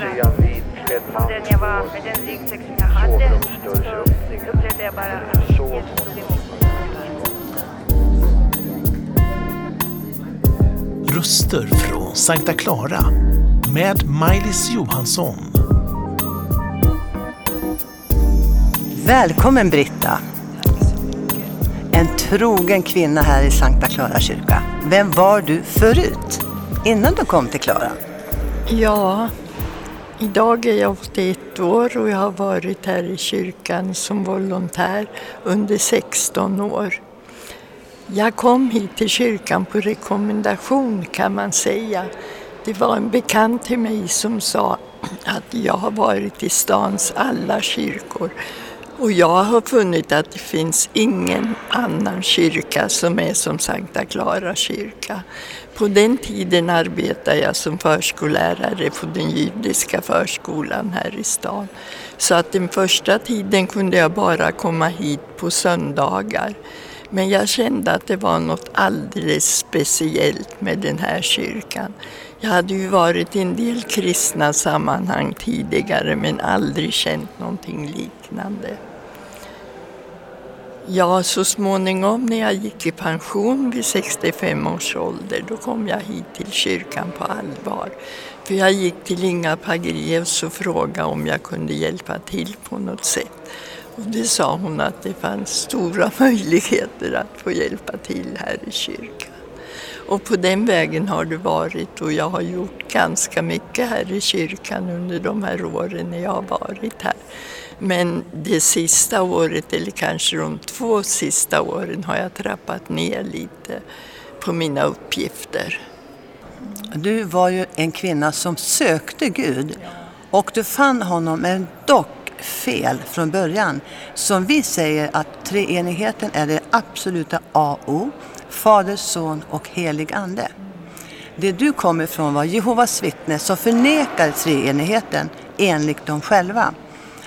reagera på den jag var, med den ryggsäck som jag hade. Så upplevde jag bara att Jesus tog emot mig. Röster från Sankta Clara med Maj-Lis Johansson. Välkommen Britta! En trogen kvinna här i Sankta Clara kyrka. Vem var du förut? Innan du kom till Klara? Ja, idag är jag 81 år och jag har varit här i kyrkan som volontär under 16 år. Jag kom hit till kyrkan på rekommendation kan man säga. Det var en bekant till mig som sa att jag har varit i stans alla kyrkor och jag har funnit att det finns ingen annan kyrka som är som Sankta Clara kyrka. På den tiden arbetade jag som förskollärare på den judiska förskolan här i stan. Så att den första tiden kunde jag bara komma hit på söndagar. Men jag kände att det var något alldeles speciellt med den här kyrkan. Jag hade ju varit i en del kristna sammanhang tidigare men aldrig känt någonting liknande. Ja, så småningom när jag gick i pension vid 65 års ålder då kom jag hit till kyrkan på allvar. För jag gick till Inga Pagreus och frågade om jag kunde hjälpa till på något sätt. Och det sa hon att det fanns stora möjligheter att få hjälpa till här i kyrkan. Och på den vägen har det varit och jag har gjort ganska mycket här i kyrkan under de här åren när jag har varit här. Men det sista året, eller kanske de två sista åren, har jag trappat ner lite på mina uppgifter. Du var ju en kvinna som sökte Gud och du fann honom men dock fel från början. Som vi säger att treenigheten är det absoluta A och O. Fader, Son och Helig Ande. Det du kom ifrån var Jehovas vittne som förnekar treenigheten enligt dem själva.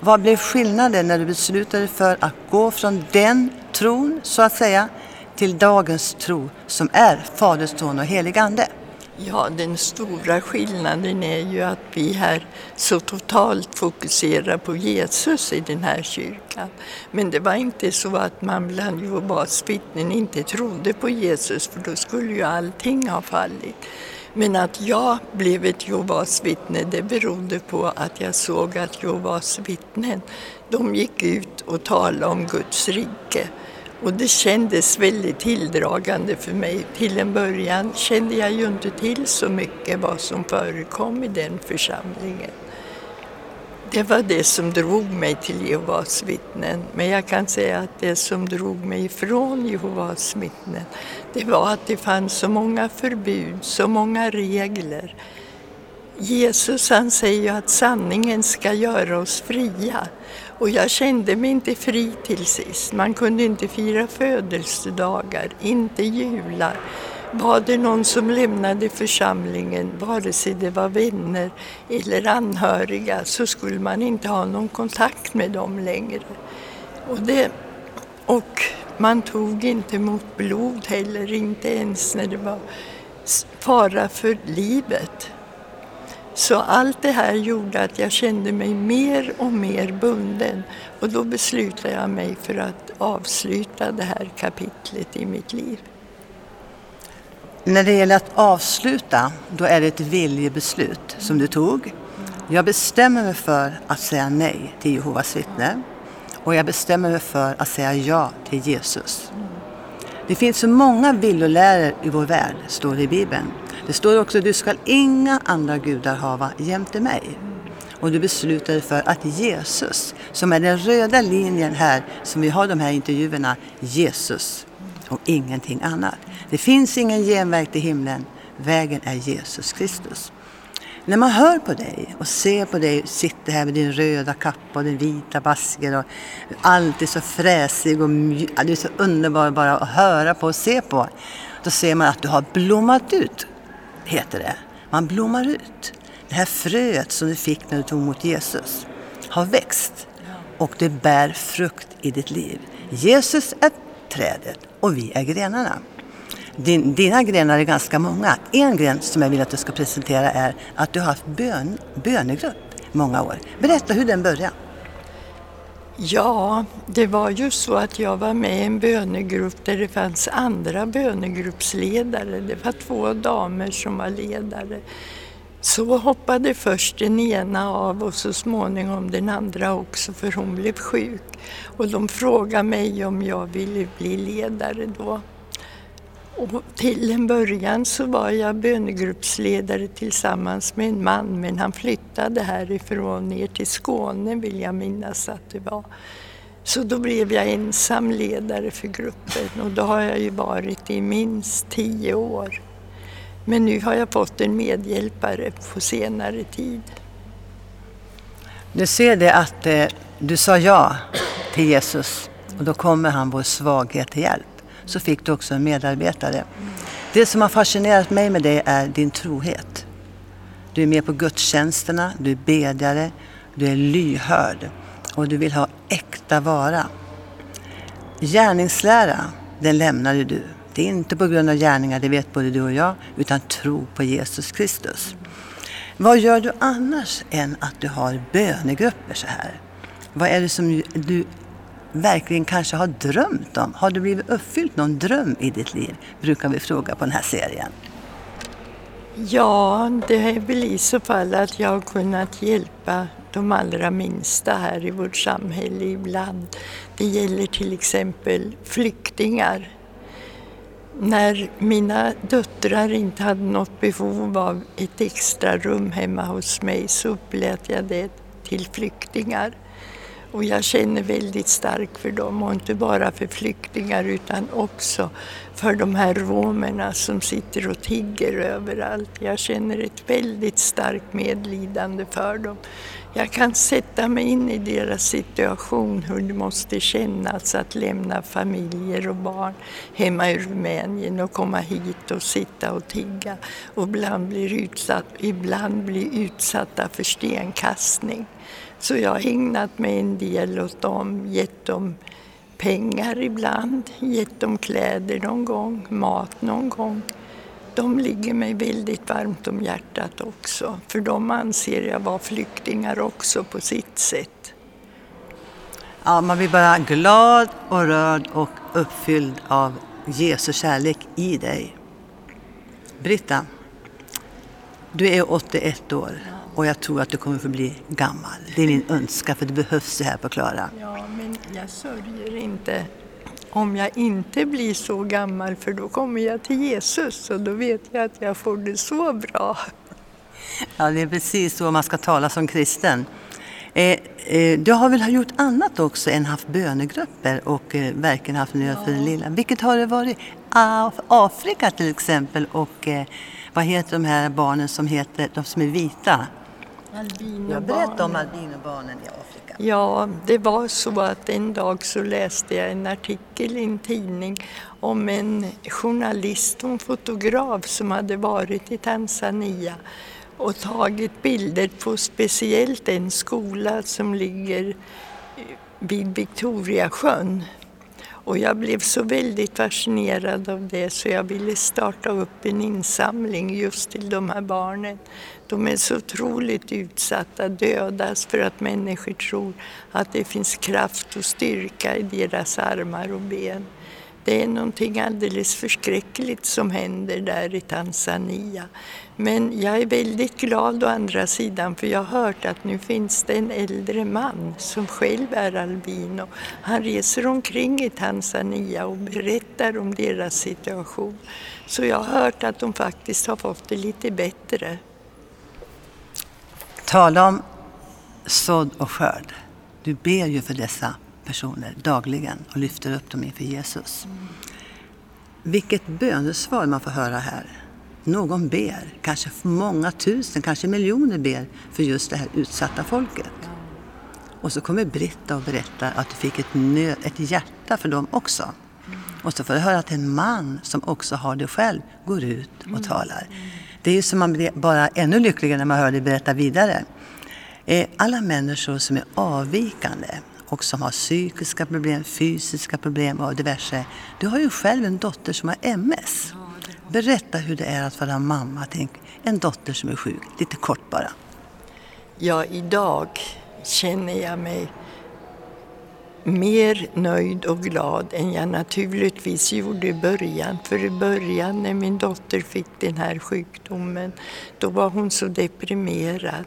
Vad blev skillnaden när du beslutade dig för att gå från den tron, så att säga, till dagens tro som är Faderns Son och Helig Ande? Ja, den stora skillnaden är ju att vi här så totalt fokuserar på Jesus i den här kyrkan. Men det var inte så att man bland Jehovas vittnen inte trodde på Jesus, för då skulle ju allting ha fallit. Men att jag blev ett Jehovas vittne det berodde på att jag såg att Jehovas vittnen de gick ut och talade om Guds rike. Och det kändes väldigt tilldragande för mig. Till en början kände jag ju inte till så mycket vad som förekom i den församlingen. Det var det som drog mig till Jehovas vittnen. Men jag kan säga att det som drog mig ifrån Jehovas vittnen, det var att det fanns så många förbud, så många regler. Jesus han säger ju att sanningen ska göra oss fria. Och jag kände mig inte fri till sist. Man kunde inte fira födelsedagar, inte jular. Var det någon som lämnade församlingen, vare sig det var vänner eller anhöriga, så skulle man inte ha någon kontakt med dem längre. Och, det, och man tog inte emot blod heller, inte ens när det var fara för livet. Så allt det här gjorde att jag kände mig mer och mer bunden och då beslutade jag mig för att avsluta det här kapitlet i mitt liv. När det gäller att avsluta, då är det ett viljebeslut som du tog. Jag bestämmer mig för att säga nej till Jehovas vittne och jag bestämmer mig för att säga ja till Jesus. Det finns så många villoläror i vår värld, står det i Bibeln. Det står också du skall inga andra gudar hava jämte mig. Och du beslutar dig för att Jesus, som är den röda linjen här, som vi har de här intervjuerna, Jesus och ingenting annat. Det finns ingen genväg till himlen. Vägen är Jesus Kristus. När man hör på dig och ser på dig sitta här med din röda kappa och din vita basker och alltid så fräsig och mjuk. Du är så underbar bara att höra på och se på. Då ser man att du har blommat ut, heter det. Man blommar ut. Det här fröet som du fick när du tog emot Jesus har växt och det bär frukt i ditt liv. Jesus är trädet och vi är grenarna. Din, dina grenar är ganska många. En gren som jag vill att du ska presentera är att du har haft bön, bönegrupp många år. Berätta hur den började. Ja, det var ju så att jag var med i en bönegrupp där det fanns andra bönegruppsledare. Det var två damer som var ledare. Så hoppade först den ena av och så småningom den andra också för hon blev sjuk. Och de frågade mig om jag ville bli ledare då. Och till en början så var jag bönegruppsledare tillsammans med en man men han flyttade härifrån ner till Skåne vill jag minnas att det var. Så då blev jag ensam ledare för gruppen och då har jag ju varit i minst tio år. Men nu har jag fått en medhjälpare på senare tid. Du ser det att eh, du sa ja till Jesus och då kommer han vår svaghet till hjälp. Så fick du också en medarbetare. Det som har fascinerat mig med dig är din trohet. Du är med på gudstjänsterna, du är bedjare, du är lyhörd och du vill ha äkta vara. Gärningslära, den lämnade du. Det är inte på grund av gärningar, det vet både du och jag, utan tro på Jesus Kristus. Vad gör du annars än att du har bönegrupper så här? Vad är det som du verkligen kanske har drömt om? Har du blivit uppfyllt någon dröm i ditt liv? Brukar vi fråga på den här serien. Ja, det är väl i så fall att jag har kunnat hjälpa de allra minsta här i vårt samhälle ibland. Det gäller till exempel flyktingar när mina döttrar inte hade något behov av ett extra rum hemma hos mig så upplät jag det till flyktingar. Och jag känner väldigt starkt för dem och inte bara för flyktingar utan också för de här romerna som sitter och tigger överallt. Jag känner ett väldigt starkt medlidande för dem. Jag kan sätta mig in i deras situation, hur det måste kännas att lämna familjer och barn hemma i Rumänien och komma hit och sitta och tigga och ibland bli utsatt, ibland bli utsatta för stenkastning. Så jag har ägnat mig en del åt dem, gett dem pengar ibland, gett dem kläder någon gång, mat någon gång de ligger mig väldigt varmt om hjärtat också. För de anser jag vara flyktingar också på sitt sätt. Ja, man blir bara glad och rörd och uppfylld av Jesu kärlek i dig. Britta, du är 81 år och jag tror att du kommer att bli gammal. Det är min önskan för det behövs det här på Klara. Ja, men jag sörjer inte om jag inte blir så gammal för då kommer jag till Jesus och då vet jag att jag får det så bra. Ja, det är precis så man ska tala som kristen. Eh, eh, du har väl gjort annat också än haft bönegrupper och eh, verkligen haft nöd för den lilla. Vilket har det varit? Afrika till exempel och eh, vad heter de här barnen som heter, de som är vita? Albinobarnen. Jag om albinobarnen i Afrika. Ja, det var så att en dag så läste jag en artikel i en tidning om en journalist och en fotograf som hade varit i Tanzania och tagit bilder på speciellt en skola som ligger vid Victoriasjön. Och jag blev så väldigt fascinerad av det så jag ville starta upp en insamling just till de här barnen. De är så otroligt utsatta, dödas för att människor tror att det finns kraft och styrka i deras armar och ben. Det är någonting alldeles förskräckligt som händer där i Tanzania. Men jag är väldigt glad å andra sidan för jag har hört att nu finns det en äldre man som själv är albino. Han reser omkring i Tanzania och berättar om deras situation. Så jag har hört att de faktiskt har fått det lite bättre. Tala om sådd och skörd. Du ber ju för dessa personer dagligen och lyfter upp dem inför Jesus. Mm. Vilket bönesvar man får höra här. Någon ber, kanske många tusen, kanske miljoner ber för just det här utsatta folket. Och så kommer Britta och berättar att du fick ett, nö, ett hjärta för dem också. Och så får du höra att en man som också har det själv går ut och talar. Det är ju som man blir bara ännu lyckligare när man hör dig berätta vidare. Eh, alla människor som är avvikande och som har psykiska problem, fysiska problem och diverse. Du har ju själv en dotter som har MS. Berätta hur det är att vara mamma till en dotter som är sjuk, lite kort bara. Ja, idag känner jag mig mer nöjd och glad än jag naturligtvis gjorde i början. För i början när min dotter fick den här sjukdomen, då var hon så deprimerad.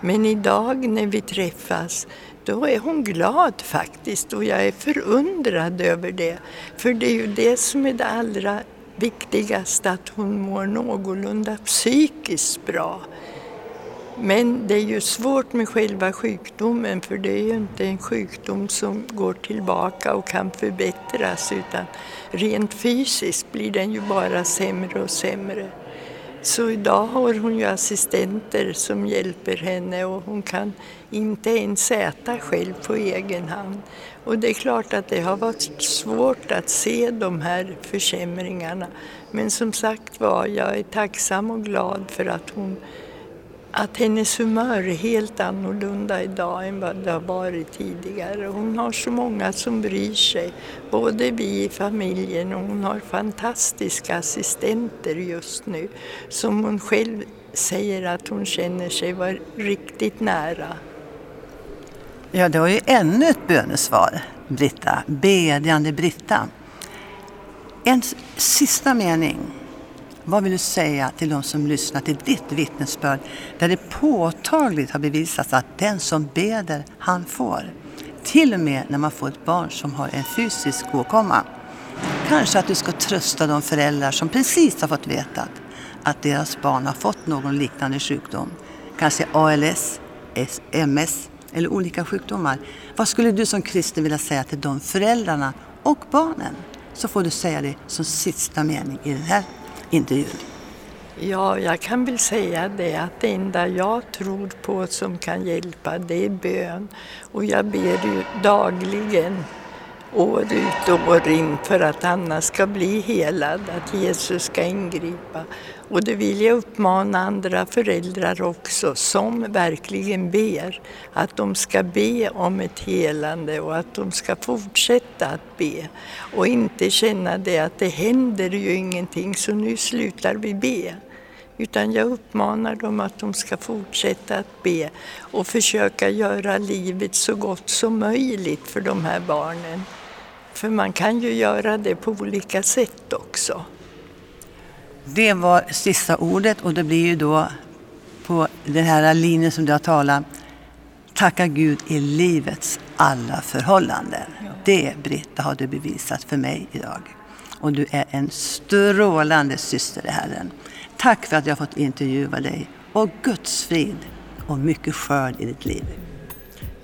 Men idag när vi träffas, då är hon glad faktiskt och jag är förundrad över det. För det är ju det som är det allra viktigaste, att hon mår någorlunda psykiskt bra. Men det är ju svårt med själva sjukdomen för det är ju inte en sjukdom som går tillbaka och kan förbättras utan rent fysiskt blir den ju bara sämre och sämre. Så idag har hon ju assistenter som hjälper henne och hon kan inte ens äta själv på egen hand. Och det är klart att det har varit svårt att se de här försämringarna. Men som sagt var, jag är tacksam och glad för att hon att hennes humör är helt annorlunda idag än vad det har varit tidigare. Hon har så många som bryr sig, både vi i familjen och hon har fantastiska assistenter just nu som hon själv säger att hon känner sig vara riktigt nära. Ja, det var ju ännu ett bönesvar, Britta. Bedjande Britta. En sista mening vad vill du säga till de som lyssnar till ditt vittnesbörd där det påtagligt har bevisats att den som beder, han får. Till och med när man får ett barn som har en fysisk åkomma. Kanske att du ska trösta de föräldrar som precis har fått veta att deras barn har fått någon liknande sjukdom. Kanske ALS, MS eller olika sjukdomar. Vad skulle du som kristen vilja säga till de föräldrarna och barnen? Så får du säga det som sista mening i den här intervjun? Ja, jag kan väl säga det att det enda jag tror på som kan hjälpa det är bön. Och jag ber ju dagligen år ut och år in för att Anna ska bli helad, att Jesus ska ingripa. Och det vill jag uppmana andra föräldrar också som verkligen ber, att de ska be om ett helande och att de ska fortsätta att be. Och inte känna det att det händer ju ingenting så nu slutar vi be. Utan jag uppmanar dem att de ska fortsätta att be och försöka göra livet så gott som möjligt för de här barnen. För man kan ju göra det på olika sätt också. Det var sista ordet och det blir ju då på den här linjen som du har talat. Tacka Gud i livets alla förhållanden. Det, Britta, har du bevisat för mig idag. Och du är en strålande syster i Herren. Tack för att jag fått intervjua dig. Och Guds frid och mycket skörd i ditt liv.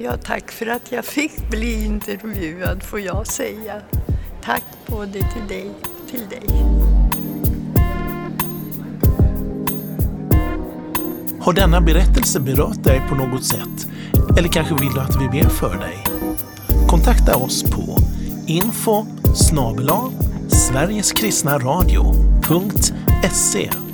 Ja, tack för att jag fick bli intervjuad får jag säga. Tack både till dig och till dig. Har denna berättelse berört dig på något sätt? Eller kanske vill du att vi ber för dig? Kontakta oss på info snabel-a sverigeskristnaradio.se